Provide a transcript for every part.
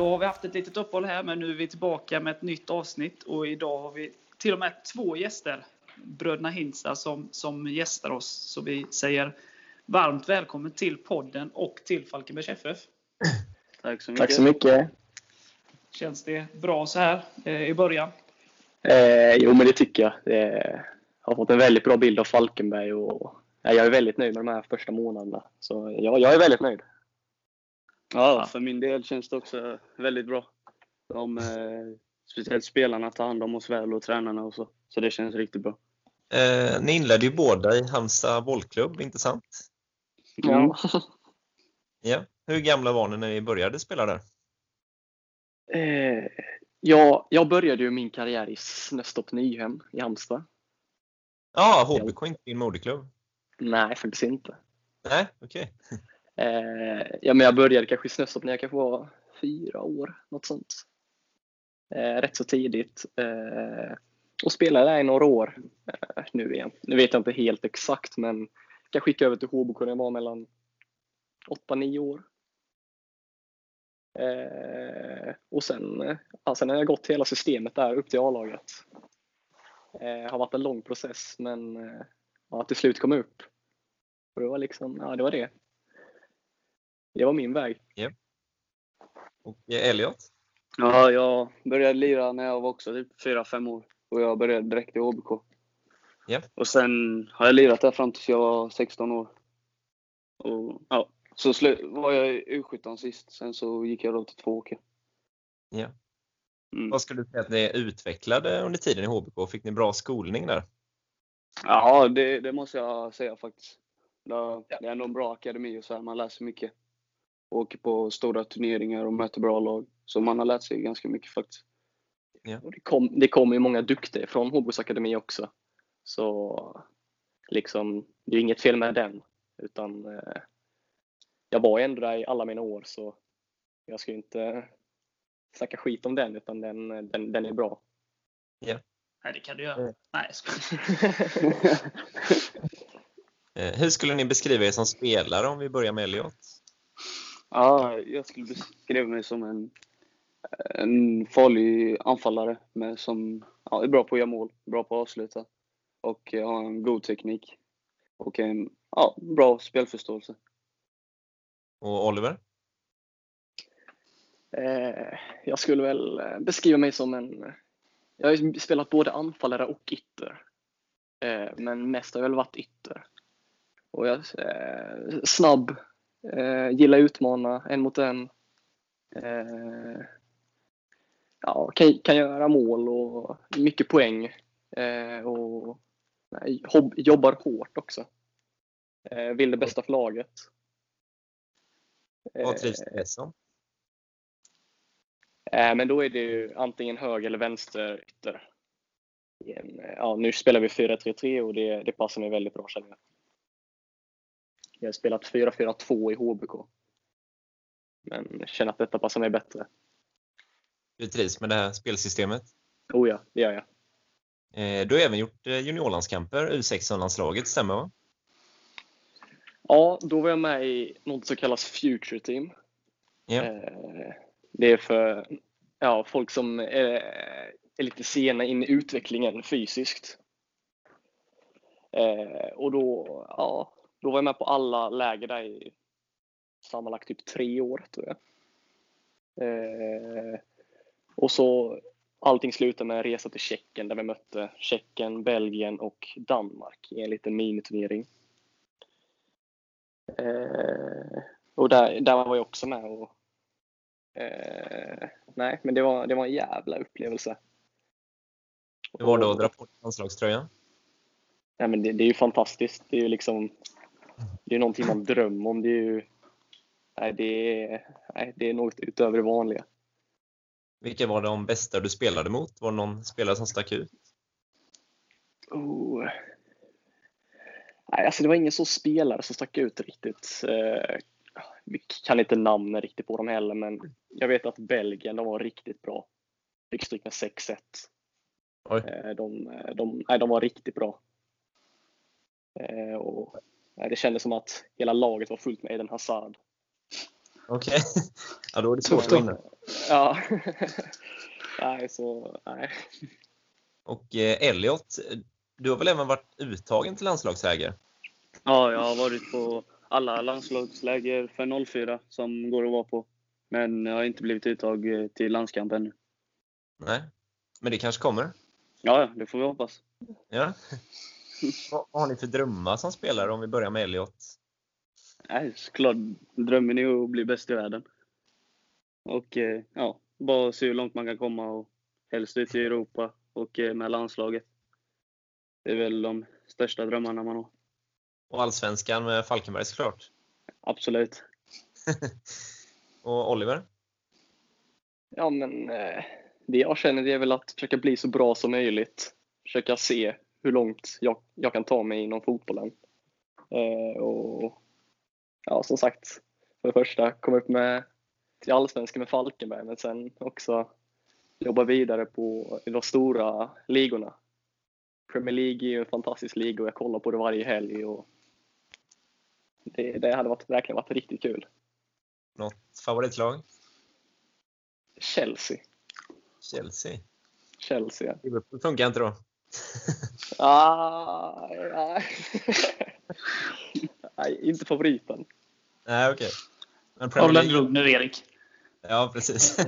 Då har vi haft ett litet uppehåll här, men nu är vi tillbaka med ett nytt avsnitt och idag har vi till och med två gäster. Bröderna Hinsta som, som gästar oss. Så vi säger varmt välkommen till podden och till Falkenbergs FF. Tack så mycket. Tack så mycket. Känns det bra så här eh, i början? Eh, jo, men det tycker jag. Det, jag har fått en väldigt bra bild av Falkenberg och ja, jag är väldigt nöjd med de här första månaderna. Så ja, jag är väldigt nöjd. Ja, för min del känns det också väldigt bra. De, eh, speciellt spelarna tar hand om oss väl och tränarna och så. Så det känns riktigt bra. Eh, ni inledde ju båda i Halmstad bollklubb, inte sant? Ja. Ja. Hur gamla var ni när ni började spela där? Eh, jag, jag började ju min karriär i Snöstorp Nyhem i Halmstad. Ja, HBK inte din moderklubb? Nej, faktiskt inte. Nej, okej. Eh, ja, men jag började kanske i Snöstorp när jag kanske var fyra år, något sånt. Eh, rätt så tidigt. Eh, och spelade där i några år. Eh, nu, igen. nu vet jag inte helt exakt, men kanske gick över till HBK när jag var mellan 8-9 år. Eh, och sen, eh, ja, sen har jag gått hela systemet där upp till A-laget. Eh, har varit en lång process, men eh, ja, till slut kom jag upp. Och det var liksom, ja det var det. Det var min väg. Och eh, Elliot? Ja, jag började lira när jag var också typ 4-5 år. Och jag började direkt i HBK. Ja. Och sen har jag lirat där fram tills jag var 16 år. Och, ja, så var jag i U17 sist. Sen så gick jag då till Tvååker. Ja. Mm. Vad skulle du säga att ni utvecklade under tiden i HBK? Fick ni bra skolning där? Ja, det, det måste jag säga faktiskt. Det, det är ändå en bra akademi och så här. Man lär sig mycket. Åker på stora turneringar och möter bra lag. Så man har lärt sig ganska mycket faktiskt. Och det, kom, det kommer ju många duktiga från HBKs akademi också. Så liksom, det är inget fel med den. Utan eh, jag var ju ändå där i alla mina år så jag ska ju inte snacka skit om den utan den, den, den är bra. Nej, det kan du göra. Mm. Nej. Eh, hur skulle ni beskriva er som spelare om vi börjar med Elliot? Ja, jag skulle beskriva mig som en, en farlig anfallare med som ja, är bra på att göra mål, bra på att avsluta och eh, har en god teknik och en ja, bra spelförståelse. Och Oliver? Eh, jag skulle väl eh, beskriva mig som en... Jag har ju spelat både anfallare och ytter. Eh, men mest har jag väl varit ytter. Och jag eh, snabb, eh, gillar utmana en mot en. Eh, ja, kan, kan göra mål och mycket poäng. Eh, och nej, hob, jobbar hårt också. Eh, vill det bästa för laget. Vad Eh, trivs du bäst som? Eh, Men då är det ju antingen höger eller vänster ytter. Eh, Ja, nu spelar vi 4-3-3 och det, det passar mig väldigt bra känner jag. Jag har spelat 4-4-2 i HBK. Men känner att detta passar mig bättre. Du trivs med det här spelsystemet? Oh ja, det gör jag. Eh, du har även gjort eh, juniorlandskamper, U16-landslaget, stämmer va? Ja, då var jag med i något som kallas Future Team. Ja. Eh, Det är för ja, folk som är, är lite sena in i utvecklingen fysiskt. Och då, ja, då var jag med på alla läger där i sammanlagt typ tre år tror jag. Eh, och så allting slutade med en resa till Tjeckien där vi mötte Tjeckien, Belgien och Danmark i en liten miniturnering. Eh, och där, där var jag också med och Eh, nej, men det var, det var en jävla upplevelse. Hur var det att dra på landslagströjan? Nej, men det, det är ju fantastiskt. Det är ju liksom det är någonting man drömmer om. Det är ju nej, det är, nej, det är något utöver det vanliga. Vilka var de bästa du spelade mot? Var det någon spelare som stack ut? Oh. Nej, alltså det var ingen så spelare som stack ut riktigt. Eh, vi kan inte namnen riktigt på dem heller, men jag vet att Belgien, de var riktigt bra. Fick stryk med 6-1. Oj. Eh, De, de, nej, de var riktigt bra. Eh, Och, det kändes som att hela laget var fullt med Eden Hazard. Okej. Ja, då är det svårt att vinna. Ja. nej, så nej. Och eh, Elliot, du har väl även varit uttagen till landslagsläger? Ja, jag har varit på alla landslagsläger för 04 som går att vara på. Men jag har inte blivit uttag till landskamp ännu. Nej. Men det kanske kommer? Ja, ja, det får vi hoppas. Ja. Vad har ni för drömmar som spelare om vi börjar med Elliot? Nej, såklart. Drömmen är att bli bäst i världen. Och eh, ja, bara se hur långt man kan komma och helst ut i Europa och eh, med landslaget. Det är väl de största drömmarna man har. Och allsvenskan med Falkenberg såklart. Absolut. Och Oliver? Ja, men eh, det jag känner det är väl att försöka bli så bra som möjligt. Försöka se hur långt jag, jag kan ta mig inom fotbollen. Eh, och ja, som sagt, för det första komma upp med till allsvenskan med Falkenberg, men sen också jobba vidare på de stora ligorna. Premier League är ju en fantastisk liga och jag kollar på det varje helg. Och det, det hade varit, verkligen varit riktigt kul. Något favoritlag? Chelsea. Chelsea. Chelsea, ja. Liverpool funkar inte då? Ah, nej. nej, inte favoriten. Nej, okej. Den League? lugn nu Erik. Ja, precis.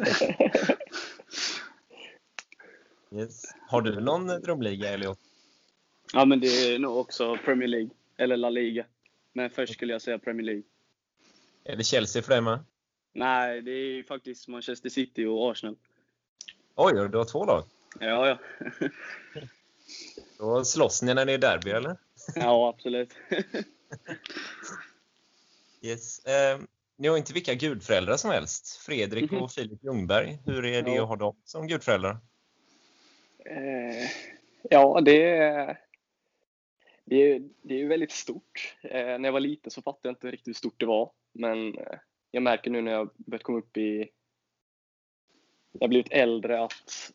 yes. Har du någon drömliga, Elliot? Ja, men det är nog också Premier League. Eller La Liga. Men först skulle jag säga Premier League. Är det Chelsea för dig med? Nej, det är ju faktiskt Manchester City och Arsenal. Oj, du har två lag. Ja, ja. Då slåss ni när det är derby, eller? Ja, absolut. Yes. Eh, ni har inte vilka gudföräldrar som helst. Fredrik Mhm. och Filip Ljungberg. Hur är det Ja. att ha dem som gudföräldrar? Eh, ja, det är, det är, det är väldigt stort. Eh, när jag var liten så fattade jag inte riktigt hur stort det var. Men eh, jag märker nu när jag börjat komma upp i... Jag har blivit äldre att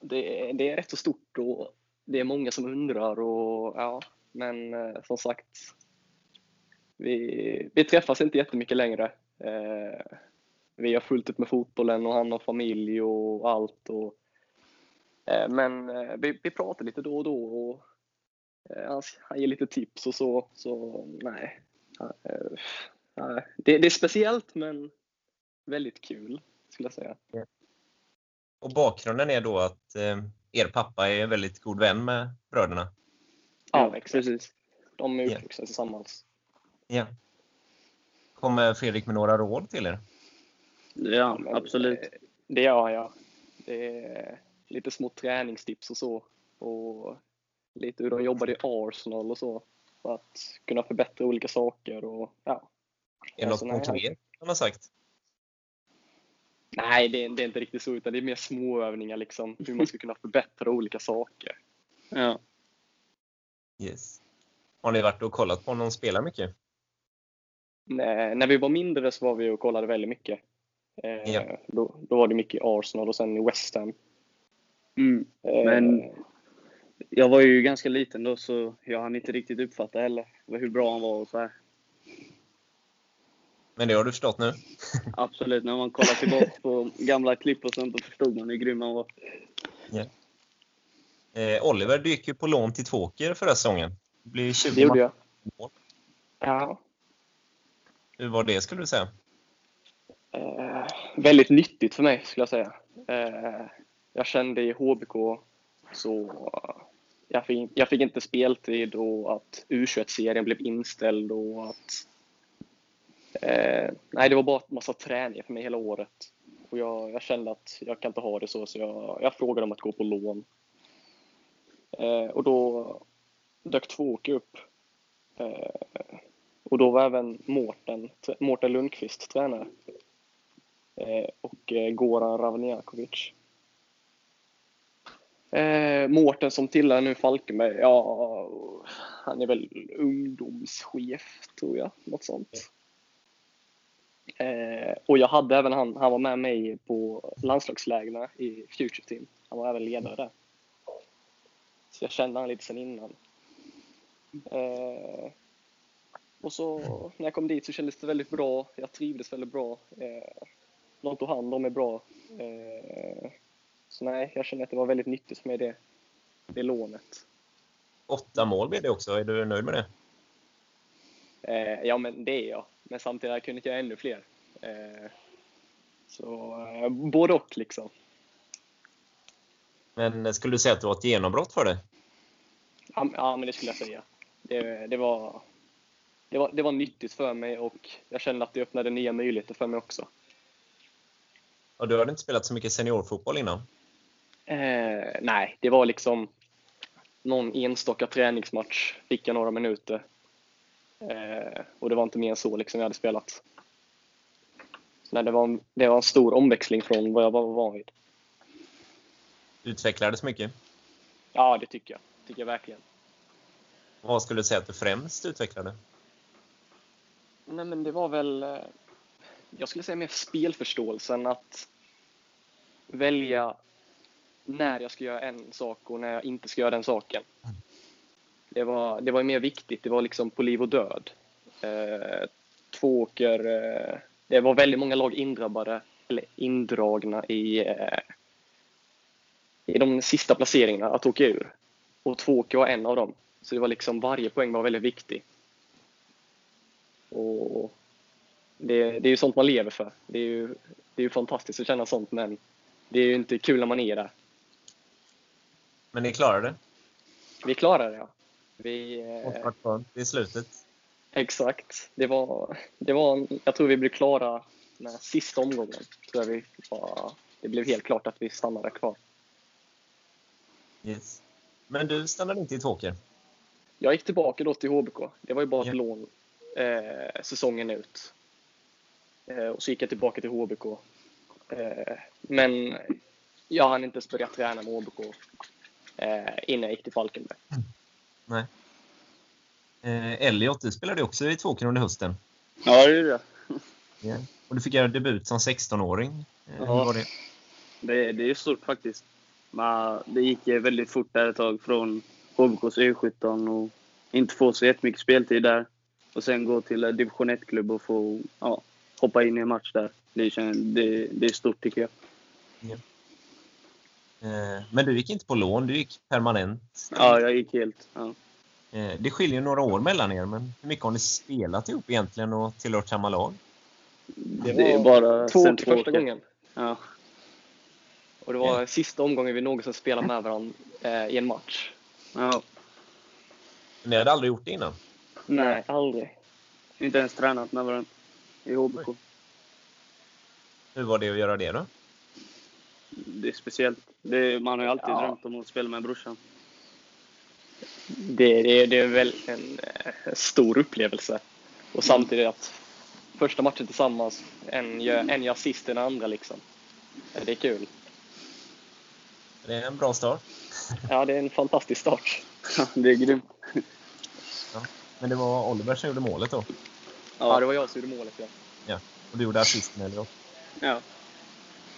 det, är- det är rätt så stort och det är många som undrar. Och, ja, men eh, som sagt, vi, vi träffas inte jättemycket längre. Eh, vi har fullt upp med fotbollen och han har familj och allt. Och, Eh, Men eh, vi, vi pratar lite då och då och eh, han, han ger lite tips och så. Så nej. Eh. Det, det är speciellt men väldigt kul skulle jag säga. Och bakgrunden är då att eh, er pappa är en väldigt god vän med bröderna. Ja, exakt. precis. De är uppvuxna tillsammans. Ja. Kommer Fredrik med några råd till er? Ja, absolut. Det gör jag. Det är lite små träningstips och så. Och lite hur de jobbar i Arsenal och så. För att kunna förbättra olika saker och ja. Är det Alltså, något nej. konkret han har sagt? Nej, det är, det är inte riktigt så, utan det är mer småövningar liksom. Hur man ska kunna förbättra olika saker. Ja. Yes. Har ni varit och kollat på någon spelar mycket? När, när vi var mindre så var vi och kollade väldigt mycket. Eh, Ja. då, då var det mycket i Arsenal och sen i West Ham. Mm. Eh, Men- Jag var ju ganska liten då, så jag hann inte riktigt uppfatta heller hur bra han var och så här. Men det har du förstått nu? Absolut, när man kollar tillbaka på gamla klipp och sånt, då förstod man hur grym han var. Eh, Oliver, du gick ju på lån till Tvååker förra säsongen. Det blev 20 det gjorde jag. mål. Ja. Hur var det skulle du säga? Eh, väldigt nyttigt för mig skulle jag säga. Eh, jag kände i HBK så eh, jag fick, jag fick inte speltid och att U21-serien blev inställd och att eh, nej, det var bara en massa träning för mig hela året. Och jag, jag kände att jag kan inte ha det så, så jag, jag frågade om att gå på lån. Eh, och då dök Tvååker upp. Eh, och då var även Mårten, Mårten Lundqvist tränare. Eh, och eh, Goran Ravniakovic. Eh, Mårten som tillhör nu Falkenberg, ja, han är väl ungdomschef tror jag, något sånt. Eh, och jag hade även han, han var med mig på landslagslägren i Future Team. Han var även ledare där. Så jag kände han lite sen innan. Eh, Och så när jag kom dit så kändes det väldigt bra. Jag trivdes väldigt bra. Eh, de tog hand om mig bra. Eh, så nej, jag känner att det var väldigt nyttigt för mig det, det lånet. Åtta mål blev det också. Är du nöjd med det? Eh, ja, men det är jag. Men samtidigt kunde jag göra ännu fler. Eh, så eh, både och liksom. Men skulle du säga att det var ett genombrott för dig? Ja, ja, men det skulle jag säga. Det, det, var, det, var, det var nyttigt för mig och jag kände att det öppnade nya möjligheter för mig också. Och du hade inte spelat så mycket seniorfotboll innan? Eh, nej, det var liksom någon enstaka träningsmatch. Fick jag några minuter. Eh, och det var inte mer än så liksom jag hade spelat. Nej, det, var, det var en stor omväxling från vad jag var van vid. Utvecklades mycket? Ja, det tycker jag. tycker jag verkligen. Vad skulle du säga att du främst utvecklade? Nej, men det var väl... eh, Jag skulle säga mer spelförståelsen. Att välja när jag ska göra en sak och när jag inte ska göra den saken. Det var, det var mer viktigt. Det var liksom på liv och död. Eh, Tvååker... Eh, det var väldigt många lag indrabbade, eller indragna i, eh, i de sista placeringarna att åka ur. Och Tvååker var en av dem. Så det var liksom varje poäng var väldigt viktig. Och det, det är ju sånt man lever för. Det är ju, det är ju fantastiskt att känna sånt, men det är ju inte kul när man är där. Men ni klarade det? Vi klarade det, ja. Vi, eh, i slutet. exakt. Det var, det var, jag tror vi blev klara här sista omgången. Tror vi var, det blev helt klart att vi stannade kvar. Yes. Men du stannade inte i Tvååker? Jag gick tillbaka då till HBK. Det var ju bara ett Ja. lån eh, säsongen ut. Eh, och så gick jag tillbaka till HBK. Eh, men jag hann inte ens börja träna med HBK eh, innan jag gick till Falkenberg. Nej. Eh, Elliot, du spelade ju också i Tvååker under hösten. Ja, det är det. Ja. Och du fick göra debut som 16-åring. Eh, Ja. var det? Det, det är stort faktiskt. Men det gick eh, väldigt fort där ett tag från HBKs U17 och inte få så jättemycket speltid där. Och sen gå till en division 1-klubb och få ja, hoppa in i en match där. Det, det, det är stort tycker jag. Eh, men du gick inte på lån, du gick permanent. Ja, jag gick helt. Ja. Eh, det skiljer några år mellan er, men hur mycket har ni spelat ihop egentligen och tillhört samma lag? Det Det är var bara två sen till första gången. Ja. Och det var sista omgången vi någonsin spelade med varandra eh, i en match. ja. Ni hade aldrig gjort det innan? Nej, aldrig. inte ens tränat med varandra i HBK. Hur var det att göra det då? Det är speciellt. Det, man har ju alltid Ja. drömt om att spela med brorsan. Det, det, det är väl en eh, stor upplevelse. Och samtidigt att första matchen tillsammans, en gör, en gör assist den andra liksom. Ja, Det är kul. Det är en bra start. Ja, det är en fantastisk start. det är grymt. Men det var Oliver som gjorde målet då. Ja, det var jag som gjorde målet ja. Och du gjorde assisten Elliot. Ja.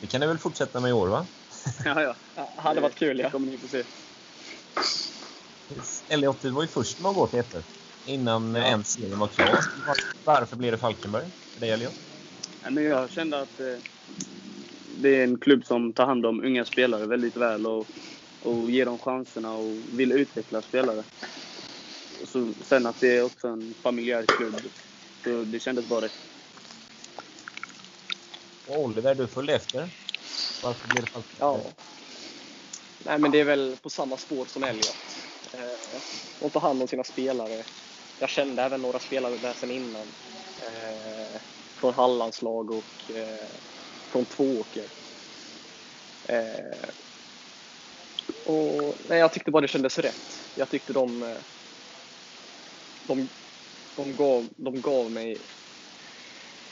Det kan ni väl fortsätta med i år va? Ja, ja. ja hade varit kul ja. kommer ni få se. Elliot, du var ju först med att gå till F1 innan eh, ens serien var klar. Varför blev det Falkenberg för dig Elliot? Ja, men jag kände att eh, det är en klubb som tar hand om unga spelare väldigt väl och, och ger dem chanserna och vill utveckla spelare. Och så, sen att det är också en familjär klubb. Så det kändes bara rätt. Och Oliver, du följde efter. Varför blev det falskt? ja. Nej, men det är väl på samma spår som Elliot. Eh, de tar hand om sina spelare. Jag kände även några spelare där sen innan. Eh, från Hallandslag och eh, från Tvååker. Eh, och, nej, jag tyckte bara det kändes rätt. Jag tyckte de, eh, de, de, gav, de gav mig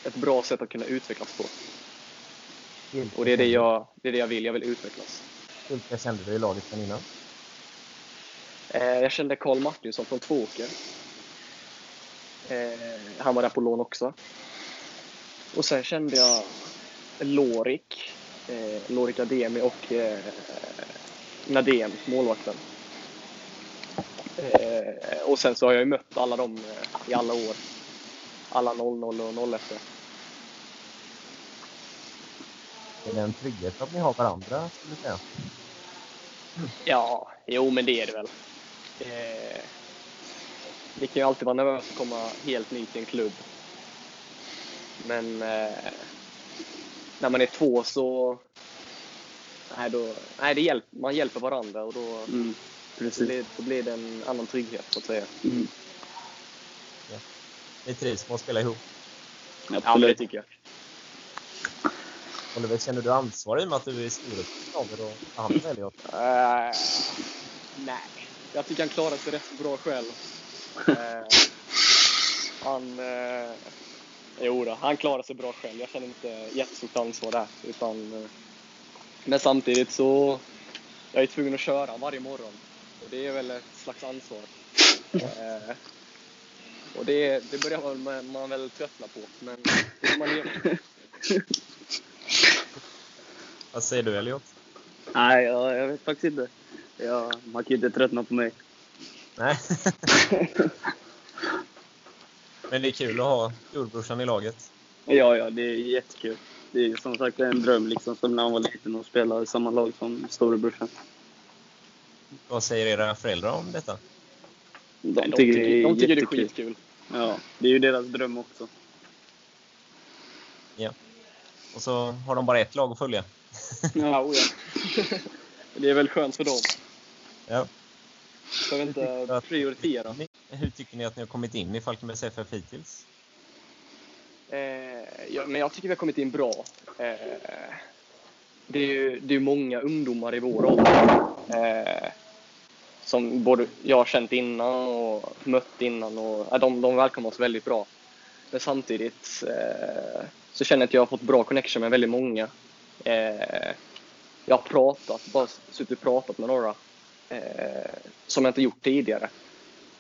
ett bra sätt att kunna utvecklas på. Och det är det jag, det är det jag vill. Jag vill utvecklas. Vilka kände du i laget sen innan? Eh, jag kände Karl Martinsson från Tvååker. Eh, han var där på lån också. Och sen kände jag Lorik, eh, Lorik Ademi och Nadem, målvakten. Och sen så har jag ju mött alla dem i alla år. alla 0-0 och 0-1. Är det en trygghet att ni har varandra, skulle säga? Ja, jo men det är det väl. Det, det kan ju alltid vara nervöst att komma helt ny till en klubb. Men eh, när man är två så... Nej, då, nej det hjälp, man hjälper varandra och då, Mm. Precis. blir, då blir det en annan trygghet så att säga. Mm. Ni trivs med att spela ihop? Ja, men det Absolut. tycker jag. Oliver, känner du ansvar i och med att du är styrelseordförande och tar hand om Elliot? Eh, nej, jag tycker han klarar sig rätt bra själv. Eh, han, eh, jo då, han klarar sig bra själv. Jag känner inte jättestort ansvar där. Utan, eh, men samtidigt så jag är tvungen att köra varje morgon. Och det är väl ett slags ansvar. Eh, och det, det börjar man, man väl tröttna på, men det får man leva med. Vad säger du Elliot? Nej, jag, jag vet faktiskt inte. Jag, man kan ju inte tröttna på mig. Nej. Men det är kul att ha storebrorsan i laget. Ja, ja, det är jättekul. Det är som sagt en dröm liksom, som när man var liten och spela i samma lag som storebrorsan. Vad säger era föräldrar om detta? De, Nej, de tycker, det är de tycker det är skitkul. Ja, det är ju deras dröm också. Och så har de bara ett lag att följa. Ja, oh ja. Det är väl skönt för dem. Ja. Behöver inte prioritera. Ni- Hur tycker ni att ni har kommit in i Falkenbergs FF hittills? Eh, ja, men jag tycker vi har kommit in bra. Eh, det är ju det är många ungdomar i vår ålder eh, som både jag har känt innan och mött innan. Och, ja, de, de välkomnar oss väldigt bra. Men samtidigt eh, så känner jag att jag har fått bra connection med väldigt många. Eh, jag har pratat, bara suttit och pratat med några eh, som jag inte gjort tidigare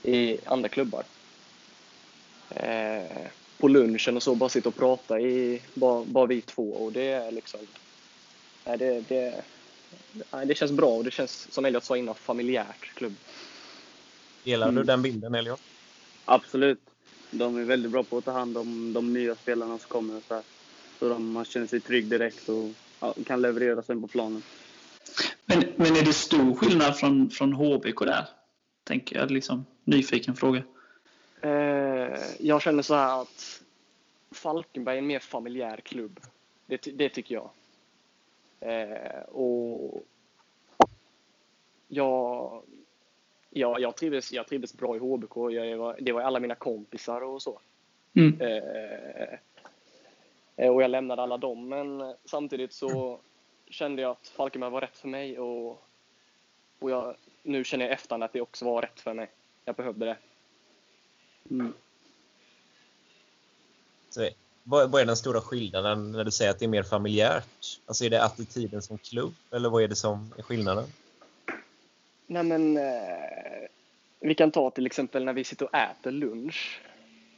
i andra klubbar. Eh, på lunchen och så bara sitta och prata i bara, bara vi två och det är liksom nej, det, det, nej, det känns bra och det känns som Elliot sa innan familjärt klubb. Delar Mm. du den bilden Elliot? Absolut. De är väldigt bra på att ta hand om de nya spelarna som kommer. Så, här. så de, man känner sig trygg direkt och kan leverera sen på planen. Men, men är det stor skillnad från, från HBK där? Tänker jag, liksom, nyfiken fråga. Eh, jag känner så här att Falkenberg är en mer familjär klubb. Det, det tycker jag. Eh, och jag, jag, jag, trivdes, jag trivdes bra i HBK. Jag var, det var alla mina kompisar och så. Mm. Eh, och jag lämnade alla dem, men samtidigt så kände jag att Falkenberg var rätt för mig och, och jag, nu känner jag efterhand att det också var rätt för mig. Jag behövde det. Mm. Så, vad, vad är den stora skillnaden när du säger att det är mer familjärt? Alltså är det attityden som klubb eller vad är det som är skillnaden? Nej men, eh, vi kan ta till exempel när vi sitter och äter lunch.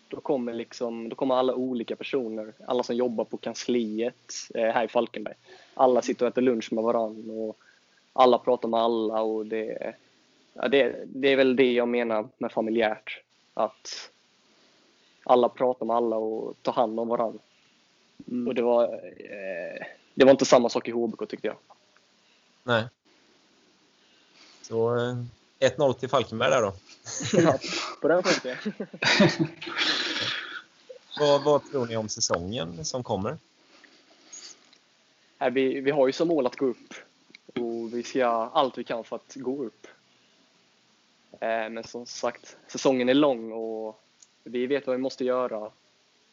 Då kommer, liksom, då kommer alla olika personer, alla som jobbar på kansliet eh, här i Falkenberg. Alla sitter och äter lunch med varandra och alla pratar med alla och det, ja, det, det är väl det jag menar med familjärt. Att alla pratar med alla och tar hand om varandra. Mm. Och det var, eh, det var inte samma sak i HBK tyckte jag. Nej. Så eh, 1-0 till Falkenberg där då. Ja, på den punkten. Vad, vad tror ni om säsongen som kommer? Nej, vi, vi har ju som mål att gå upp och vi ska göra allt vi kan för att gå upp. Eh, Men som sagt, säsongen är lång och vi vet vad vi måste göra.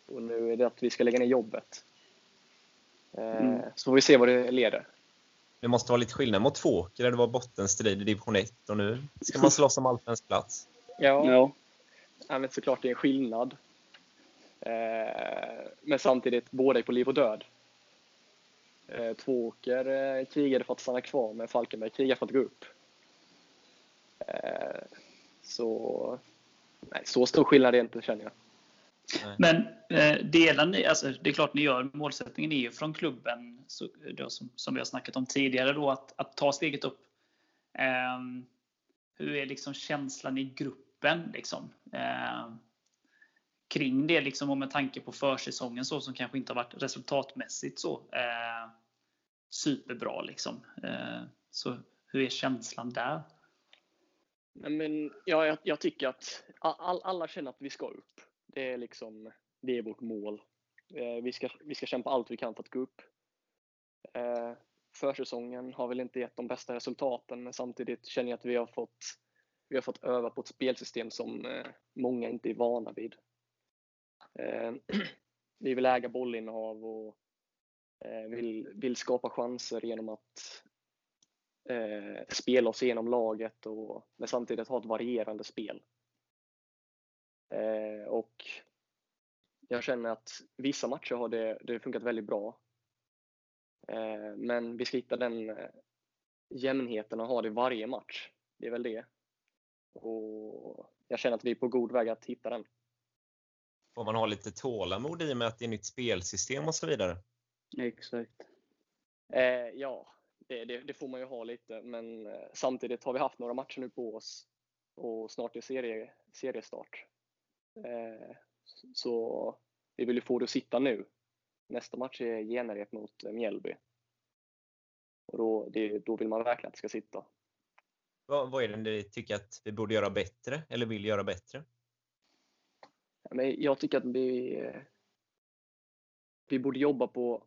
Och nu är det att vi ska lägga ner jobbet. Eh, Mm. Så får vi se vad det leder. Det måste vara lite skillnad mot Tvååker där det var bottenstrid i division 1 och nu ska man slåss om allsvensk plats. Ja, Ja. ja men såklart det är en skillnad. Eh, Men samtidigt, båda är på liv och död. Eh, Tvååker eh, krigade för att stanna kvar, men Falkenberg krigar för att gå upp. Eh, Så, nej, så stor skillnad är det inte känner jag. Men eh, delar ni, alltså det är klart ni gör, målsättningen är ju från klubben, så, då, som, som vi har snackat om tidigare, då, att, att ta steget upp. Ehm, hur är liksom känslan i gruppen? Liksom? Ehm, kring det liksom och med tanke på försäsongen så som kanske inte har varit resultatmässigt så eh, superbra liksom. Eh, så hur är känslan där? Men, ja, jag, jag tycker att all, alla känner att vi ska upp. Det är liksom det är vårt mål. Eh, vi, ska, vi ska kämpa allt vi kan för att gå upp. Eh, försäsongen har väl inte gett de bästa resultaten men samtidigt känner jag att vi har fått, vi har fått öva på ett spelsystem som eh, många inte är vana vid. Eh, vi vill äga bollinnehav och eh, vill, vill skapa chanser genom att eh, spela oss igenom laget och men samtidigt ha ett varierande spel. Eh, och jag känner att vissa matcher har det, det funkat väldigt bra. Eh, men vi ska hitta den eh, jämnheten och ha det varje match. Det är väl det. Och jag känner att vi är på god väg att hitta den. Får man ha lite tålamod i och med att det är nytt spelsystem och så vidare? Exakt. Eh, ja, det, det, det, får man ju ha lite, men eh, samtidigt har vi haft några matcher nu på oss och snart är serie, seriestart. Eh, så vi vill ju få det att sitta nu. Nästa match är Genarep mot Mjällby. Och då, det, då vill man verkligen att det ska sitta. Vad, vad är det ni tycker att vi borde göra bättre eller vill göra bättre? Men jag tycker att vi, vi borde jobba på...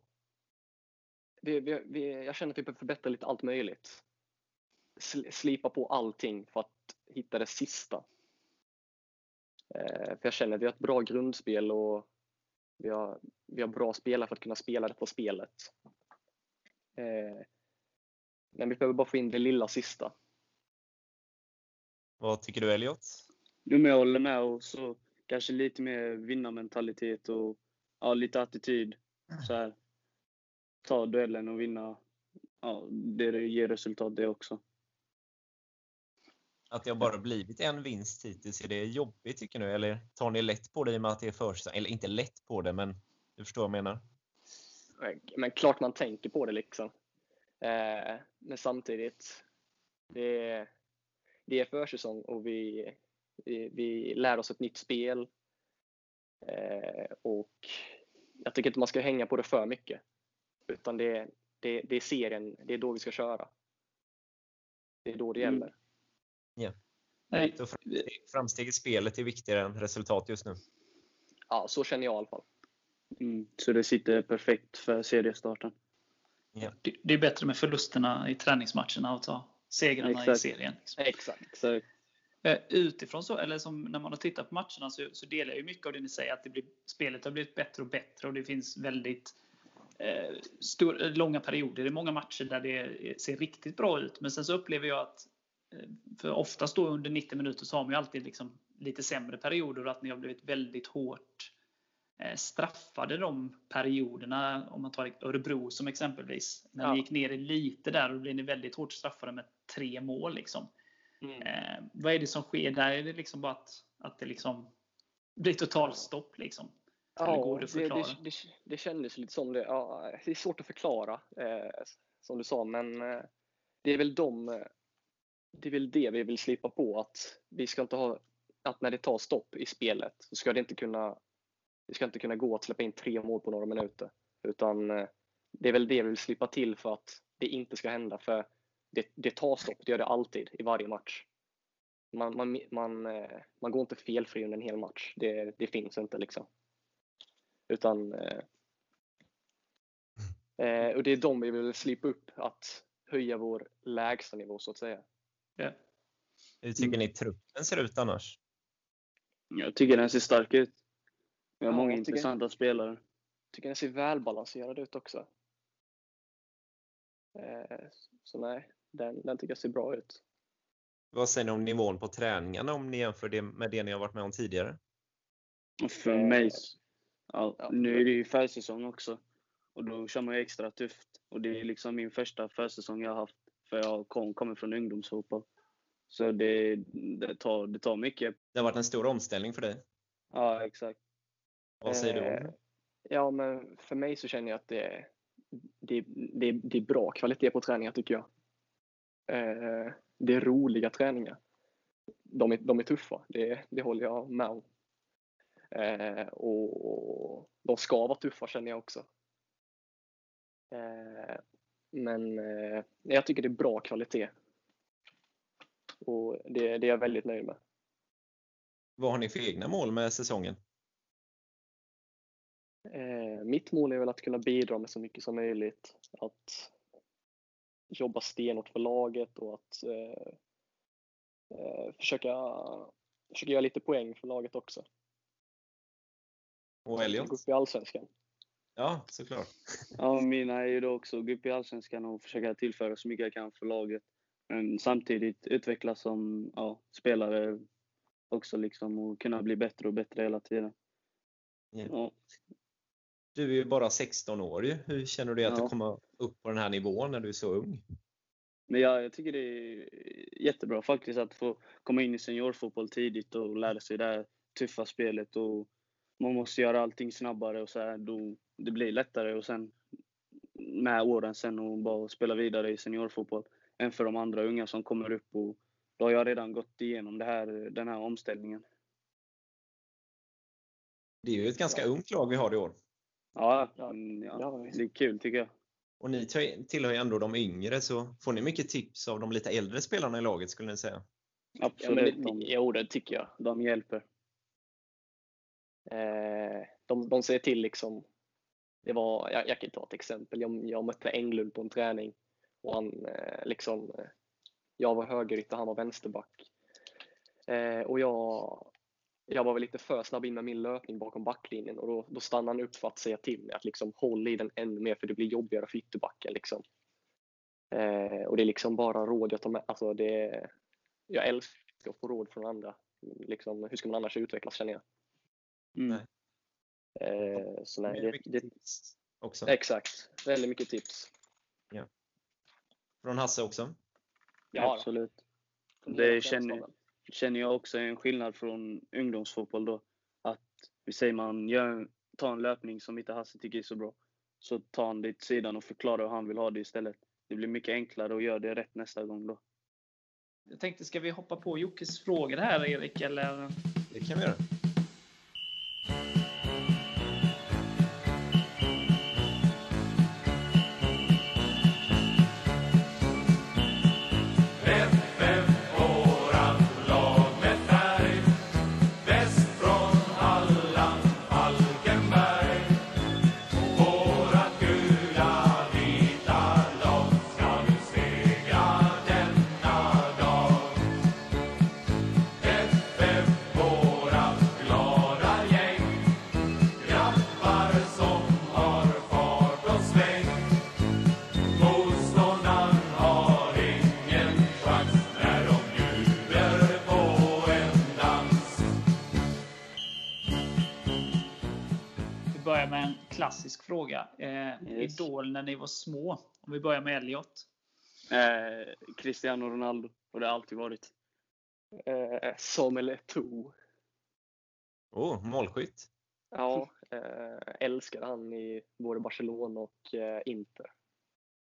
Vi, vi, vi, jag känner att vi behöver förbättra lite allt möjligt. Slipa på allting för att hitta det sista. Eh, för jag känner att vi har ett bra grundspel och vi har, vi har bra spelare för att kunna spela detta spelet. Eh, men vi behöver bara få in det lilla sista. Vad tycker du Elliot? Jo, men jag håller med. Och så kanske lite mer vinnarmentalitet och ja, lite attityd. Så här, ta duellen och vinna. Ja, det ger resultat det också. Att det har bara blivit en vinst hittills, är det jobbigt tycker du? Eller tar ni lätt på det i och med att det är försäsong? Eller inte lätt på det, men du förstår vad jag menar? Men klart man tänker på det liksom. Eh, men samtidigt, det är, det är försäsong och vi, vi, vi lär oss ett nytt spel. Eh, och jag tycker inte man ska hänga på det för mycket. Utan det, det, det är serien, det är då vi ska köra. Det är då det mm. gäller. Ja. Nej. Så framsteg i spelet är viktigare än resultat just nu? Ja, så känner jag i alla fall. Mm, så det sitter perfekt för seriestarten? Ja. Det, det, är bättre med förlusterna i träningsmatcherna och ta segrarna Exakt. i serien. Liksom. Exakt. Exakt. Eh, utifrån så, eller som när man har tittat på matcherna så, så delar jag mycket av det ni säger att det blir, spelet har blivit bättre och bättre och det finns väldigt eh, stor, långa perioder i många matcher där det ser riktigt bra ut. Men sen så upplever jag att för oftast då under 90 minuter så har man ju alltid liksom lite sämre perioder och att ni har blivit väldigt hårt eh, straffade de perioderna. Om man tar Örebro som exempelvis. När ja. ni gick ner lite där och blev ni väldigt hårt straffade med tre mål. Liksom. Mm. Eh, vad är det som sker där? Är det liksom bara att, att det liksom blir totalstopp? Liksom? Ja, det, det, det, det, kändes lite som det. Ja, det är svårt att förklara, eh, som du sa, men eh, det är väl de, eh, det är väl det vi vill slipa på. Att vi ska inte ha, att när det tar stopp i spelet så ska det inte kunna, det ska inte kunna gå att släppa in tre mål på några minuter. Utan eh, det är väl det vi vill slippa till för att det inte ska hända. För det, det tar stopp, det gör det alltid i varje match. Man, man, man, eh, man går inte felfri under en hel match. Det, det finns inte liksom. Utan eh, eh och det är de vi vill slipa upp, att höja vår lägsta nivå så att säga. Ja. Hur tycker ni truppen ser ut annars? Jag tycker den ser stark ut. Vi har ja, många intressanta jag, spelare. tycker den ser välbalanserad ut också. Eh, så nej, den, den tycker jag ser bra ut. Vad säger ni om nivån på träningarna om ni jämför det med det ni har varit med om tidigare? För mig, ja, nu är det ju försäsong också och då kör man ju extra tufft. Och det är liksom min första försäsong jag har haft för jag kom, kommer från ungdomsfotboll. Så det, det, tar, det tar mycket. Det har varit en stor omställning för dig? Ja, exakt. Vad säger du om det? Eh, ja, men för mig så känner jag att det, det, det, det är bra kvalitet på träningar tycker jag. Eh, det är roliga träningar. De är, de är tuffa, det, det håller jag med om. Eh, och de ska vara tuffa känner jag också. Eh, men eh, jag tycker det är bra kvalitet. Och det, det är jag väldigt nöjd med. Vad har ni för egna mål med säsongen? Eh, mitt mål är väl att kunna bidra med så mycket som möjligt. Att jobba stenhårt för laget och att eh, eh, försöka, försöka göra lite poäng för laget också. Och Elliot? Gå upp i Allsvenskan. Ja, såklart. Ja, mina är ju då också gå upp i Allsvenskan och försöka tillföra så mycket jag kan för laget. Men samtidigt utvecklas som ja, spelare också liksom och kunna bli bättre och bättre hela tiden. Ja. Ja. Du är ju bara 16 år ju. Hur känner du att Ja. du kommer upp på den här nivån när du är så ung? Men jag, jag tycker det är jättebra faktiskt att få komma in i seniorfotboll tidigt och lära sig det här tuffa spelet. Och man måste göra allting snabbare och så här, då det blir lättare och sen med åren sen och bara spela vidare i seniorfotboll än för de andra unga som kommer upp. Och då har jag redan gått igenom det här, den här omställningen. Det är ju ett ganska Ja. ungt lag vi har i år. Ja, Ja, mm, ja, ja. det är kul tycker jag. Och ni tillhör ju ändå de yngre, så får ni mycket tips av de lite äldre spelarna i laget skulle ni säga? Ja, Absolut, men, de, det- jo, det tycker jag. de hjälper. Eh, de, de ser till liksom. Det var, jag, jag kan ta ett exempel. Jag, jag mötte Englund på en träning och han eh, liksom. Eh, jag var högerytter, han var vänsterback. Eh, och jag, jag var väl lite för snabb in med min löpning bakom backlinjen och då, då stannade han upp för att säga till mig att liksom håll i den ännu mer för det blir jobbigare för ytterbacken. Liksom. Eh, och det är liksom bara råd jag tar med. Alltså det, jag älskar att få råd från andra. Liksom, hur ska man annars utvecklas känner jag. Mm. Nej. Eh, så nej, det, mycket det, tips också. exakt. Väldigt mycket tips. Från Hasse också. Ja, Absolut. Det känner- känner jag också är en skillnad från ungdomsfotboll då. Att vi säger man gör, tar en löpning som inte Hasse tycker är så bra. Så tar han det till sidan och förklarar hur han vill ha det istället. Det blir mycket enklare att göra det rätt nästa gång då. Jag tänkte, ska vi hoppa på Jockes frågor här Erik? Eller? Det kan vi göra. FF klassisk fråga. Eh, Yes. Idol när ni var små. Om vi börjar med Elliot. Eh, Cristiano Ronaldo. Och det har alltid varit. Eh, Samuel Eto'o. Oh, målskytt. Ja, eh, älskade han i både Barcelona och eh, Inter.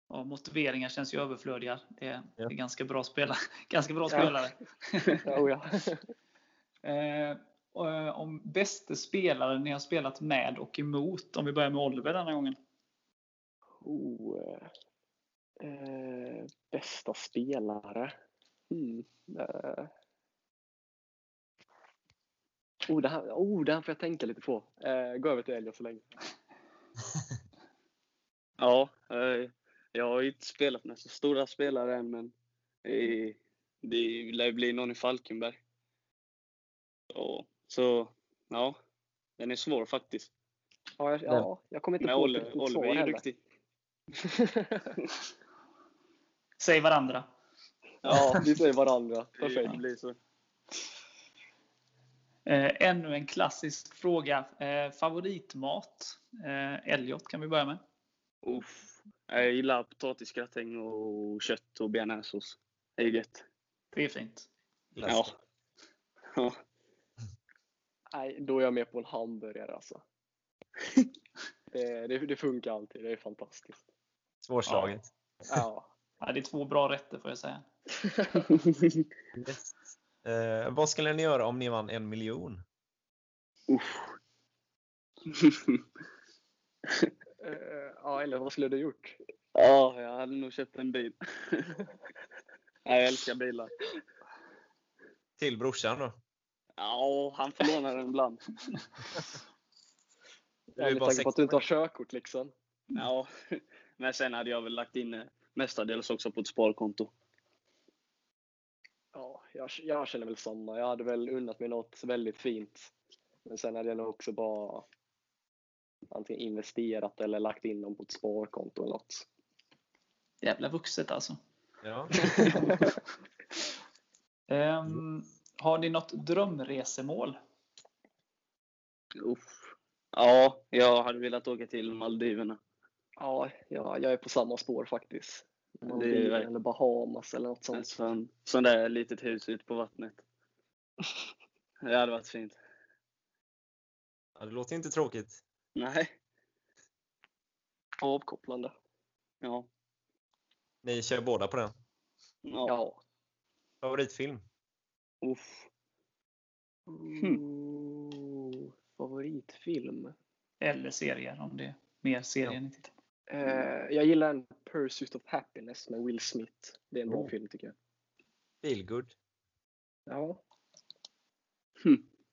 Ja, motiveringar känns ju överflödiga. Det är, det Ja. är ganska bra spelare. Ganska bra Ja. spelare. Oh, ja. Eh, och, eh, om bästa spelare ni har spelat med och emot. Om vi börjar med Oliver denna gången. oh, eh, eh, bästa spelare? Hmm, eh. Oh, det här, oh, det här får jag tänka lite på. Eh, gå över till Elliot så länge. Ja, eh, jag har ju inte spelat med så stora spelare än men eh, det lär bli någon i Falkenberg. Så, så ja, den är svår faktiskt. Ja, jag, ja, jag kommer inte Men på Oliver, riktigt Oliver är ju heller. duktig. Säg varandra. Ja, vi säger varandra. Perfekt. blir så. Eh, ännu en klassisk fråga. Eh, favoritmat? Eh, Elliot kan vi börja med. Uff. Jag gillar potatisgratäng och kött och bearnaisesås. Det är gött. Det är fint. Ja. ja. Nej, då är jag med på en hamburgare alltså. Det, det, det funkar alltid. Det är fantastiskt. Svårslaget. Ja. Ja, det är två bra rätter får jag säga. Yes. Eh, vad skulle ni göra om ni vann en miljon? Eh, ja, eller vad skulle du gjort? ja, jag hade nog köpt en bil. Jag älskar bilar. Till brorsan då? Ja, han får låna den ibland. Du är bara tanke på att du inte har 16. körkort liksom. Ja, men sen hade jag väl lagt in det mestadels också på ett sparkonto. Ja, jag, jag känner väl samma. Jag hade väl unnat mig något väldigt fint. Men sen hade jag nog också bara antingen investerat eller lagt in dem på ett sparkonto eller något. Jävla vuxet alltså. Ja. Ehm, har ni något drömresemål? Uff. Ja, jag hade velat åka till Maldiverna. Ja, ja, jag är på samma spår faktiskt. Maldiverna eller Bahamas eller något sånt. Ett sån, sån där litet hus ute på vattnet. Det hade varit fint. ja, det låter inte tråkigt. Nej. Avkopplande. Ja. Ni kör båda på den. Ja. Ja. Favoritfilm? Uff. Ooh, favoritfilm? Eller serier om det är mer serier ni tittar på. Eh, jag gillar en Pursuit of Happiness med Will Smith. Det är en bra Oh. film tycker jag. Feelgood? Ja.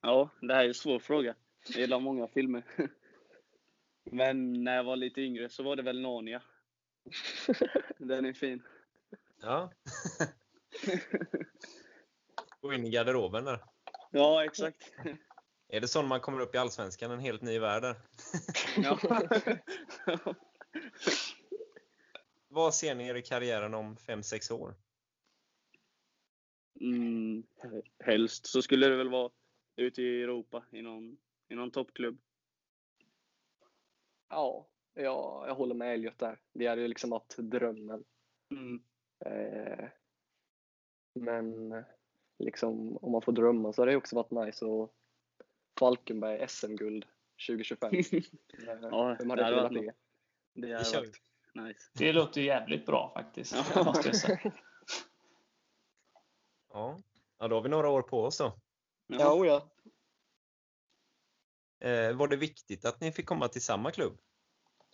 Ja, det här är en svår fråga. Jag gillar många filmer. Men när jag var lite yngre så var det väl Narnia. Den är fin. Ja. Gå in i garderoben där. Ja, exakt. Är det så man kommer upp i Allsvenskan, en helt ny värld där? Ja. Vad ser ni er i karriären om 5-6 år? Mm, helst så skulle det väl vara ute i Europa i någon, i någon toppklubb. ja, jag, jag håller med Elliot där. Det hade ju liksom varit drömmen. Mm. Eh, men liksom, om man får drömma så hade det också varit nice att Falkenberg SM-guld 2025. Eh, Ja, Vem det hade velat det? Det kör. varit nice. Det låter ju jävligt bra faktiskt. Ja. Måste jag säga. Ja. ja, då har vi några år på oss då. Ja, oh ja. Eh, var det viktigt att ni fick komma till samma klubb?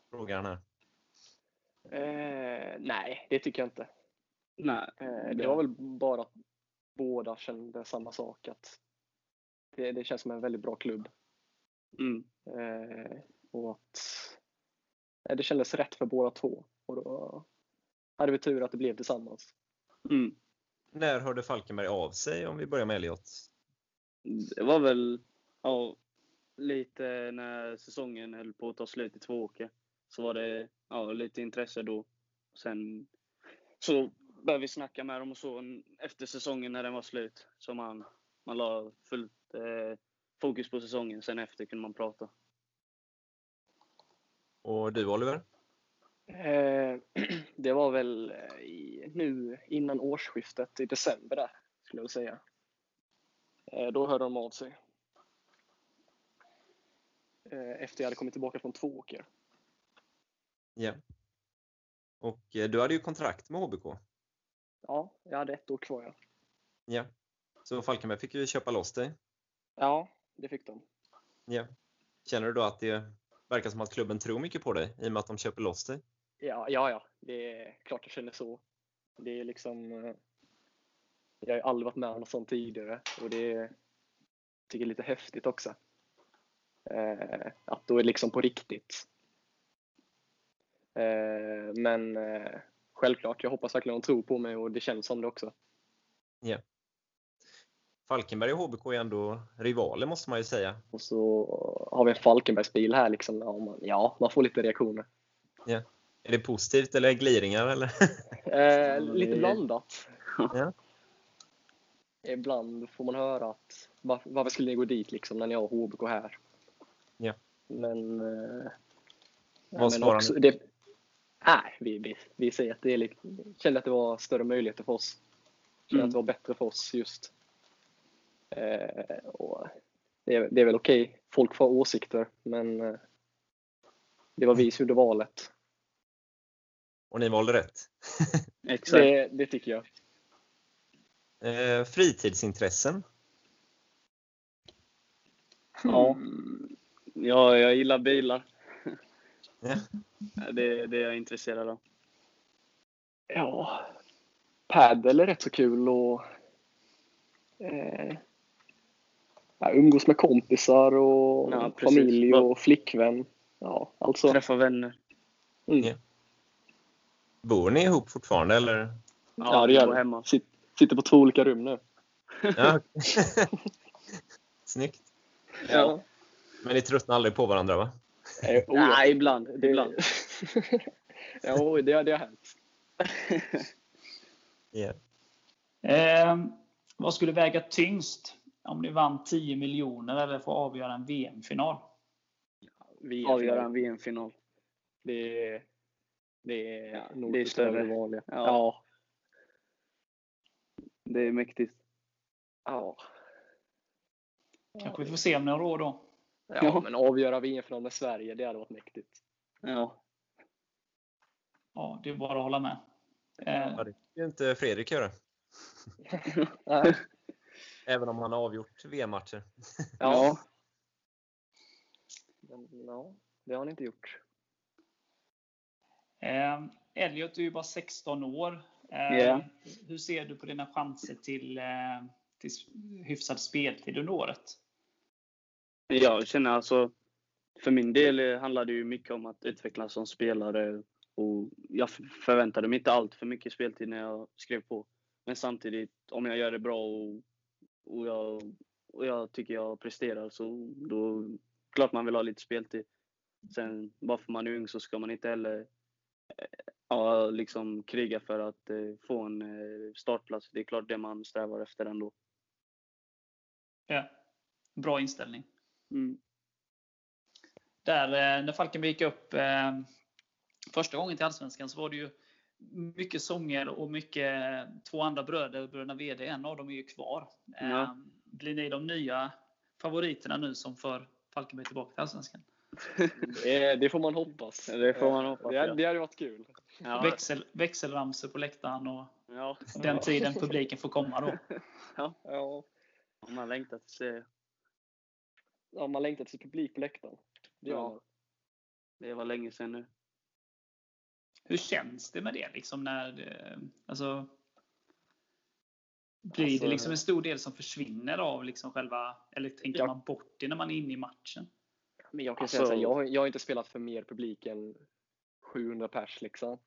Frågar han här. Eh, nej, det tycker jag inte. Nej. Eh, det var väl bara båda kände samma sak. Att det, det känns som en väldigt bra klubb. Mm. Eh, och att eh, det kändes rätt för båda två. Och då hade vi tur att det blev tillsammans. Mm. När hörde Falkenberg av sig om vi börjar med Elliot? Det var väl ja, lite när säsongen höll på att ta slut i Tvååker. Så var det ja, lite intresse då. Sen så började vi snacka med dem och så efter säsongen när den var slut. Så man, man la fullt eh, fokus på säsongen. Sen efter kunde man prata. Och du Oliver? Eh, det var väl eh, i, nu innan årsskiftet i december där, skulle jag säga. Eh, då hörde de av sig. Eh, efter jag hade kommit tillbaka från Tvååker. Ja. Och eh, du hade ju kontrakt med HBK. Ja, jag hade ett år kvar. Ja, Ja. Så Falkenberg fick ju köpa loss dig. ja det fick de. Ja. Känner du då att det verkar som att klubben tror mycket på dig i och med att de köper loss dig? Ja, ja, ja, det är klart jag känner så. Det är liksom... eh, Jag har aldrig varit med om något sånt tidigare och det är, tycker jag är lite häftigt också. Eh, att då är det liksom på riktigt. Eh, men eh, självklart, jag hoppas verkligen de tror på mig och det känns som det också. Falkenberg och HBK är ändå rivaler måste man ju säga. Och så har vi en Falkenbergsbil här liksom. Ja, man, ja, man får lite reaktioner. Är det positivt eller gliringar eller? Eh, lite blandat. Ja. Ibland får man höra att varför, varför skulle ni gå dit liksom när ni har HBK här? Ja. Men... Eh, Vad men svarar också, det, Nej, vi, vi, vi säger att det är lite, kände att det var större möjligheter för oss. Kände Mm. att det var bättre för oss just. Eh, och det, är, det är väl okej, folk får åsikter, men eh, det var vi som gjorde valet. Och ni valde rätt. Exakt. Det, det tycker jag. Eh, fritidsintressen? Ja. Mm, Ja, jag gillar bilar. Ja. Det, det är jag intresserad av. Ja, padel är rätt så kul och eh, ja, umgås med kompisar och Ja, familj och flickvän. Ja, alltså. Träffa vänner. Mm. Ja. Bor ni ihop fortfarande eller? Ja, det vi gör det. hemma. Sitt, sitter på två olika rum nu. Ja. Snyggt. Ja. Men ni tröttnar aldrig på varandra va? Eh, oh, ja. Nej, ibland. Det, ibland. ja, det, det har hänt. Ja. Eh, vad skulle väga tyngst om ni vann 10 miljoner eller får avgöra en VM-final? VM Avgöra en VM-final. Det, är- det är Ja, det är större större. vanliga. Ja. Ja. Det är mäktigt. Ja. Kanske vi får se om några år då. Ja, Ja. men avgöra VM-final med Sverige, det hade varit mäktigt. Ja. Ja, det är bara att hålla med. Eh, Ja, det fick ju inte Fredrik göra. Även om han har avgjort VM-matcher. Ja. Men, ja, det har han inte gjort. Eh, Elliot, du är ju bara 16 år. Eh, Ja. Hur ser du på dina chanser till, eh, till hyfsad speltid under året? Jag känner alltså, för min del eh, handlar det ju mycket om att utvecklas som spelare och jag förväntade mig inte allt för mycket speltid när jag skrev på. Men samtidigt, om jag gör det bra och, och, jag, och jag tycker jag presterar så då klart man vill ha lite speltid. Sen bara för man är ung så ska man inte heller eh, ja, liksom kriga för att eh, få en eh, startplats. Det är klart det man strävar efter ändå. Ja. Bra inställning. Mm. Där, eh, när Falkenberg gick upp eh, första gången till Allsvenskan så var det ju mycket sånger och mycket två andra bröder, bröderna VD, en av dem är ju kvar. Eh, Ja. Blir ni de nya favoriterna nu som för Falkenberg tillbaka till Allsvenskan? Det, det får man hoppas. Ja, det får man hoppas, Det, ja. det hade varit kul. Ja, Växel, växelramsor på läktaren och ja. den tiden publiken får komma då. Ja. Man längtar till se. Ja, man längtar till publik på läktaren. Det Ja. man. Det var länge sedan nu. Hur känns det med det? Liksom när, det- alltså, blir Alltså- det liksom en stor del som försvinner av liksom själva, eller tänker Ja. man bort det när man är inne i matchen? Men jag kan Alltså- säga så här, jag, har- jag har inte spelat för mer publik än 700 pers liksom.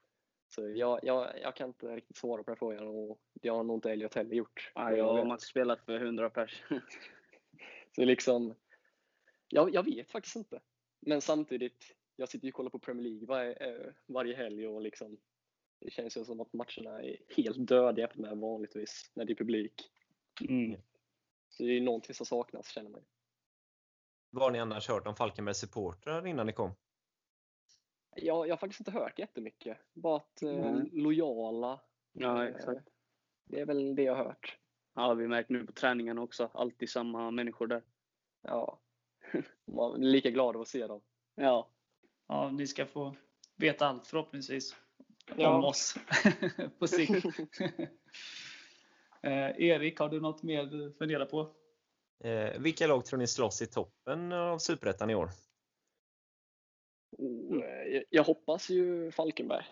Så jag, jag, jag kan inte riktigt svara på den frågan och det har nog inte Elliot heller gjort. Ja, jag har inte spelat för 100 pers. Så liksom, jag, jag vet faktiskt inte. Men samtidigt, jag sitter ju och kollar på Premier League varje, eh, varje helg och liksom, det känns ju som att matcherna är helt döda jämfört med vanligtvis när det är publik. Mm. Så det är någonting som saknas känner man. Vad har ni annars hört om Falkenbergs supportrar innan ni kom? Jag, jag har faktiskt inte hört jättemycket. Bara att eh, Mm. lojala. Ja, eh, exakt. Det är väl det jag har hört. Ja, vi märker nu på träningen också. Alltid samma människor där. Ja. Man är lika glad att se dem. Ja. Ja, ni ska få veta allt förhoppningsvis Ja. om oss på sikt. eh, Erik, har du något mer du funderar på? Eh, vilka lag tror ni slåss i toppen av Superettan i år? Och, eh, jag- jag hoppas ju Falkenberg.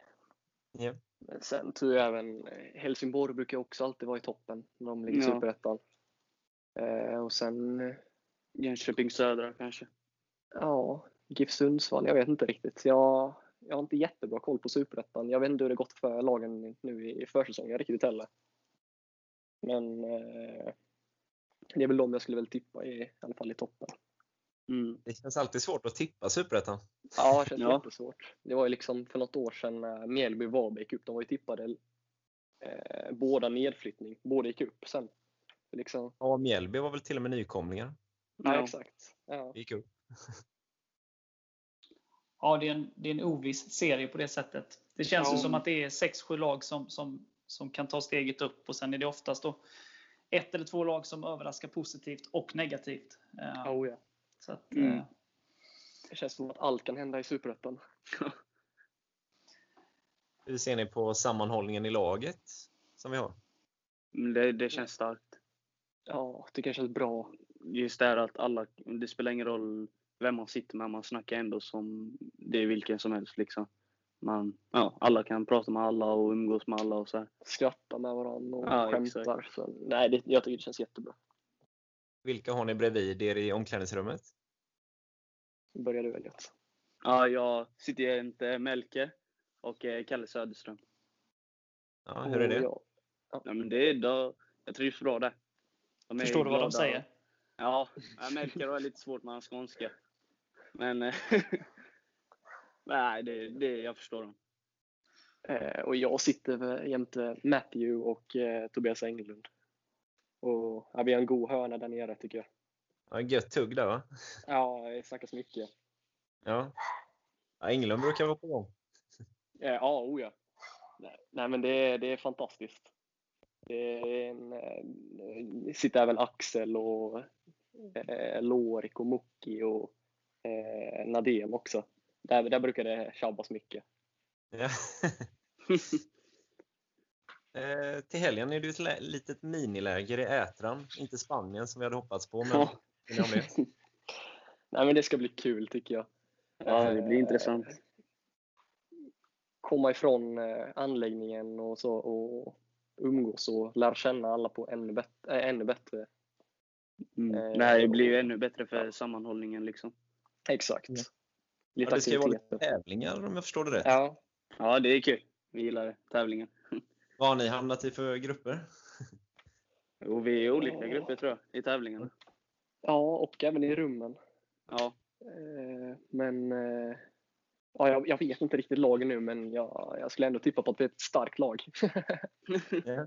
Ja. Men sen tror jag även eh, Helsingborg brukar också alltid vara i toppen när de ligger i Ja. Superettan. Eh, och sen, eh, Jönköping Södra kanske. ja, GIF Sundsvall. Jag vet inte riktigt. Jag, jag har inte jättebra koll på Superettan. Jag vet inte hur det gått för lagen nu i försäsongen riktigt heller. Men eh, det är väl de jag skulle väl tippa i, i alla fall i toppen. Mm. Det känns alltid svårt att tippa Superettan. Ja, det känns Ja. jättesvårt. Det var ju liksom för något år sedan när Mjällby och Varberg gick upp. De var ju tippade eh, båda nedflyttning. Båda gick upp sen. Liksom, Ja, Mjällby var väl till och med nykomlingar. Ja, Ja. exakt. Ja. Gick upp. Ja, det är en, det är en oviss serie på det sättet. Det känns ju Ja. som att det är 6-7 lag som, som, som kan ta steget upp och sen är det oftast då ett eller två lag som överraskar positivt och negativt. Eh, Oh, ja. Så att, Mm. eh, Det känns som att allt kan hända i Superettan. Hur ser ni på sammanhållningen i laget som vi har? Men Det, det känns starkt. Ja, det känns bra. Just det här att alla, det spelar ingen roll vem man sitter med, man snackar ändå som det är vilken som helst liksom. Man, ja, alla kan prata med alla och umgås med alla och så här. Skrattar med varandra och Ja, skämtar. Så, nej, det, jag tycker det känns jättebra. Vilka har ni bredvid er i omklädningsrummet? Börjar du Elliot? Ja, jag sitter jämte Melke och eh, Kalle Söderström. Ja, hur är det? Jag- Ja, men det är, då, jag trivs bra där. De Förstår du vad de säger? Ja, jag märker det är lite svårt med hans skånska. Men eh, nej, det, det, jag förstår dem. Eh, och jag sitter jämte Matthew och eh, Tobias Englund. Och ja, vi har en god hörna där nere tycker jag. Ja, gött tugg där va? Ja, det snackas mycket. Ja. ja Englund brukar vara på gång. Eh, ja, oh ja. Nej, nej men det, det är fantastiskt. Det är en, eh, sitter även Axel och eh, Lorik och Muki och eh, Nadem också. Där, där brukar det tjabbas mycket. Ja. eh, till helgen är det ett litet miniläger i Ätran. Inte Spanien som vi hade hoppats på, men Ja. Nej men det ska bli kul tycker jag. Ja, det blir intressant. Komma ifrån eh, anläggningen och så och umgås och lära känna alla på ännu, bet- äh, ännu bättre. Mm. Eh, Det här blir ju ännu bättre för sammanhållningen liksom. Exakt. Ja. Lite Ja, det ska ju vara lite tävlingar om jag förstår det rätt. Ja, Ja, det är kul. Vi gillar det, tävlingen. Vad har ni hamnat i för grupper? Och vi är olika grupper tror jag, i tävlingarna. ja, och även i rummen. Ja, Eh, Men eh, ja, jag, jag vet inte riktigt lagen nu, men jag, jag skulle ändå tippa på att det är ett starkt lag.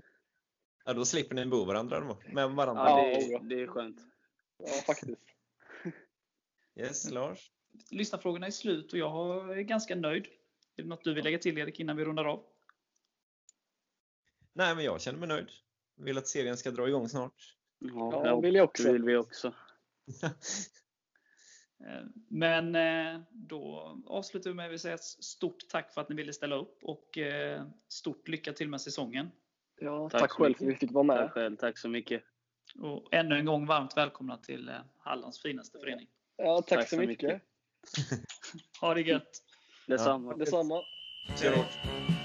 Ja, då slipper ni bo varandra då, med varandra. ja, det, ja. är, det är skönt. ja, faktiskt. Yes, Lars? Lyssnarfrågorna är slut och jag är ganska nöjd. Är det något du vill lägga till Erik innan vi rundar av? Nej, men jag känner mig nöjd. Vill att serien ska dra igång snart. Ja, Ja, vill jag också. det vill vi också. Eh, Men eh, då avslutar vi med att säga ett stort tack för att ni ville ställa upp och eh, stort lycka till med säsongen. Ja, Tack tack så själv för mycket. att vi fick vara med. Tack själv, tack så mycket. Och ännu en gång varmt välkomna till Hallands finaste förening. Ja, tack, Tack så så mycket. mycket. Ha det gött! Detsamma. Detsamma. Kör hårt.